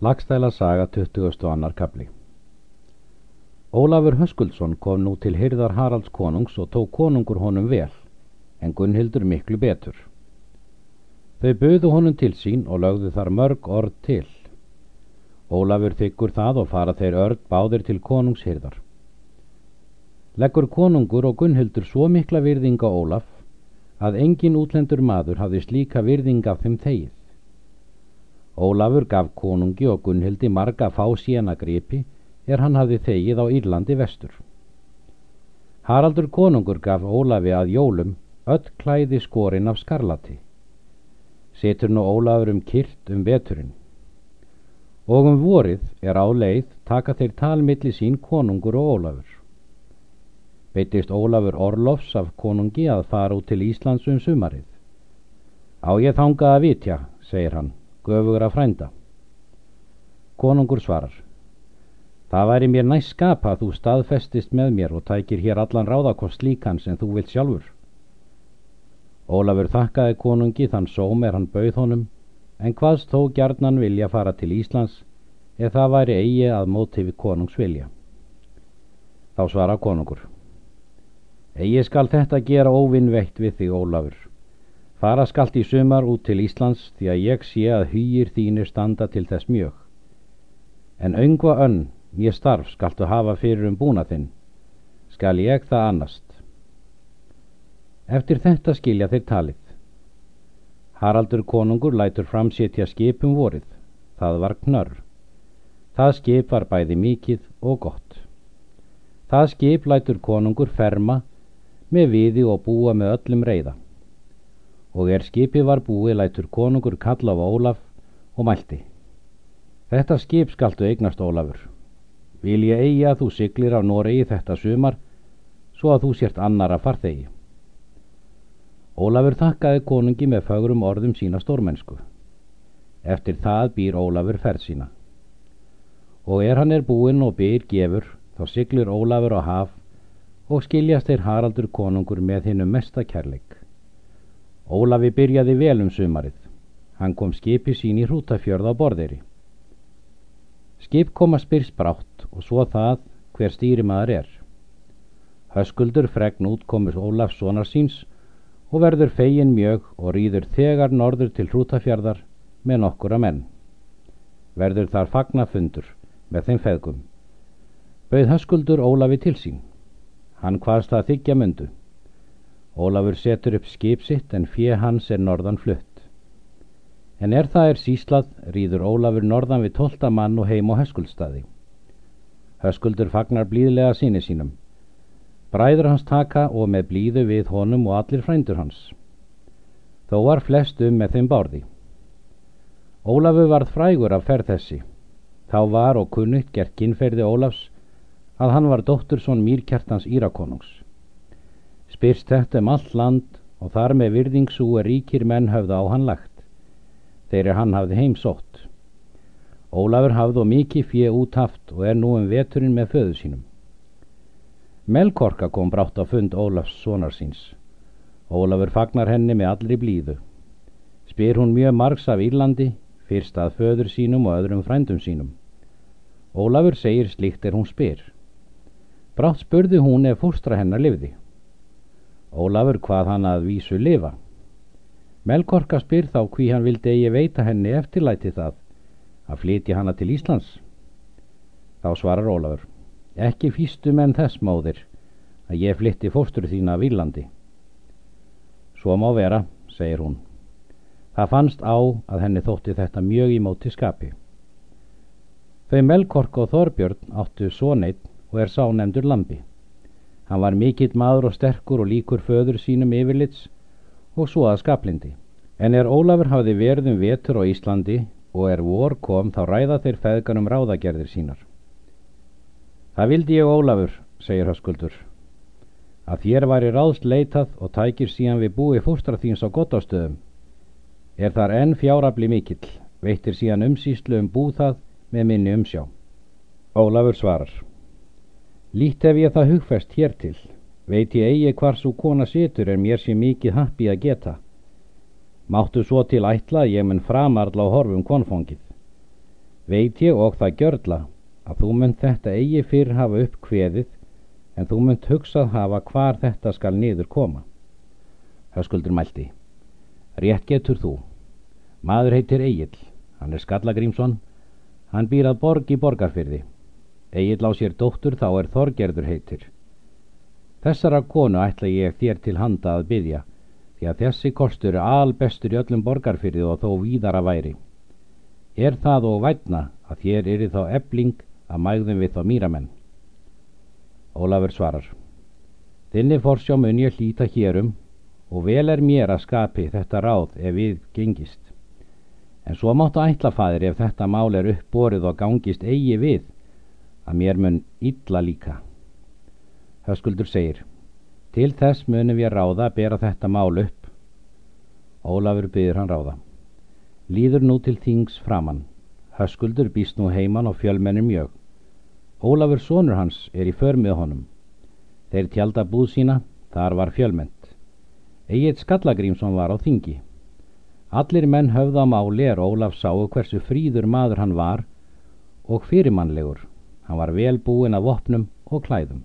Lagstæla saga 22. kapli Ólafur Höskuldsson kom nú til hyrðar Haralds konungs og tók konungur honum vel, en Gunnhildur miklu betur. Þau buðu honum til sín og lögðu þar mörg orð til. Ólafur þykkur það og fara þeir örd báðir til konungshyrðar. Leggur konungur og Gunnhildur svo mikla virðinga Ólaf að engin útlendur maður hafði slíka virðinga af þeim þegið. Ólafur gaf konungi og Gunnhildi marga fá sína gripi er hann hafði þegið á Írlandi vestur. Haraldur konungur gaf Ólafi að jólum öll klæði skorinn af skarlati. Setur nú Ólafur um kyrt um veturinn. Og um vorið er á leið taka þeir talmilli sín konungur og Ólafur. Beitist Ólafur Orlofs af konungi að fara út til Íslands um sumarið. Á ég þangað að vitja, segir hann göfugur að frænda. Konungur svarar. Það væri mér næst skapa að þú staðfestist með mér og tækir hér allan ráðakost líkan sem þú vilt sjálfur. Ólafur þakkaði konungi þann sóm er hann bauð honum, en hvaðst þó gjarnan vilja fara til Íslands ef það væri eigi að móti við konungs vilja. Þá svara konungur. Egi skal þetta gera óvinnveitt við þig, Ólafur. Fara skalt í sumar út til Íslands því að ég sé að hýjir þínir standa til þess mjög. En öngva önn, mér starf skaltu hafa fyrir um búna þinn, skal ég það annast. Eftir þetta skilja þeir talið. Haraldur konungur lætur framsétja skipum vorið, það var knörr. Það skip var bæði mikið og gott. Það skip lætur konungur ferma með viði og búa með öllum reyða og er skipi var búið lætur konungur kalla á Ólaf og mælti. Þetta skip skaltu eignast Ólafur. Vil ég eigi að þú siglir af Noregi þetta sumar, svo að þú sért annara farþegi. Ólafur þakkaði konungi með fagrum orðum sína stórmennsku. Eftir það býr Ólafur ferð sína. Og er hann er búinn og byr gefur, þá siglir Ólafur á haf og skiljast þeir Haraldur konungur með hinnum mesta kærleik. Ólafi byrjaði vel um sumarið. Hann kom skipi sín í hrútafjörð á borðeiri. Skip koma spyrs brátt og svo það hver stýrimaður er. Höskuldur fregn útkomur Ólafs sonar síns og verður fegin mjög og rýður þegar norður til hrútafjörðar með nokkura menn. Verður þar fagnafundur með þeim feðgum. Bauð Höskuldur Ólafi til sín. Hann hvaðst að þykja myndu. Ólafur setur upp skip sitt en fjö hans er norðan flutt. En er það er síslað, rýður Ólafur norðan við tólta mann og heim á höskuldstaði. Höskuldur fagnar blíðlega síni sínum. Bræður hans taka og með blíðu við honum og allir frændur hans. Þó var flest um með þeim bárði. Ólafur varð frægur af ferð þessi. Þá var og kunnugt gert kynferði Ólafs að hann var dóttursson mýrkjartans Írakonungs spyrst þetta um allt land og þar með virðingsú er ríkir menn höfða á hann lagt. Þegar hann hafði heimsótt. Ólafur hafði og mikið fjö úthaft og er nú um veturinn með föðu sínum. Melkorka kom brátt á fund Ólafs sonar síns. Ólafur fagnar henni með allri blíðu. Spyr hún mjög margs af Írlandi fyrst að föður sínum og öðrum frændum sínum. Ólafur segir slíkt er hún spyr. Brátt spurði hún ef fórstra hennar livði Ólafur hvað hann að vísu lifa. Melkorka spyr þá hví hann vildi eigi veita henni eftirlæti það að flytja hanna til Íslands. Þá svarar Ólafur, ekki fýstu menn þess móðir að ég flytti fóstur þína að Vílandi. Svo má vera, segir hún. Það fannst á að henni þótti þetta mjög í móti skapi. Þau Melkorka og Þorbjörn áttu svo neitt og er sá nefndur Lambi. Hann var mikill maður og sterkur og líkur föður sínum yfirlits og svo að skaplindi. En er Ólafur hafði verðum vetur á Íslandi og er vor kom þá ræða þeir feðganum ráðagerðir sínar. Það vildi ég Ólafur, segir Höskuldur, að þér væri ráðst leitað og tækir síðan við búi fóstra þíns á gott ástöðum. Er þar enn fjárabli mikill, veittir síðan umsýslu um búð það með minni umsjá. Ólafur svarar. Lít ef ég það hugfest hér til, veit ég eigi hvar svo kona situr er mér sé mikið happi að geta. Máttu svo til ætla ég mun framarla á horfum konfóngið. Veit ég og það gjörla að þú munt þetta eigi fyrr hafa upp kveðið en þú munt hugsað hafa hvar þetta skal niður koma. Höskuldur mælti. Rétt getur þú. Maður heitir Egil, hann er Skallagrímsson, hann býr að borg í borgarfyrði. Egil á sér dóttur þá er Þorgerður heitir. Þessara konu ætla ég þér til handa að byggja, því að þessi kostur er albestur í öllum borgarfyrði og þó víðara væri. Er það og vætna að þér eru þá ebling að mægðum við þá mýramenn? Ólafur svarar. Þinni forsjá mun ég hlýta hérum og vel er mér að skapi þetta ráð ef við gengist. En svo máttu ætlafaðir ef þetta mál er uppborið og gangist eigi við, að mér mun illa líka. Höskuldur segir, til þess munum við ráða að bera þetta mál upp. Ólafur byður hann ráða. Líður nú til þings framann. Höskuldur býst nú heiman og fjölmennir mjög. Ólafur sonur hans er í förmið honum. Þeir tjálta búð sína, þar var fjölmennt. Egið Skallagrímsson var á þingi. Allir menn höfða á máli er Ólaf sáu hversu fríður maður hann var og fyrirmannlegur. Hann var vel búin af opnum og klæðum.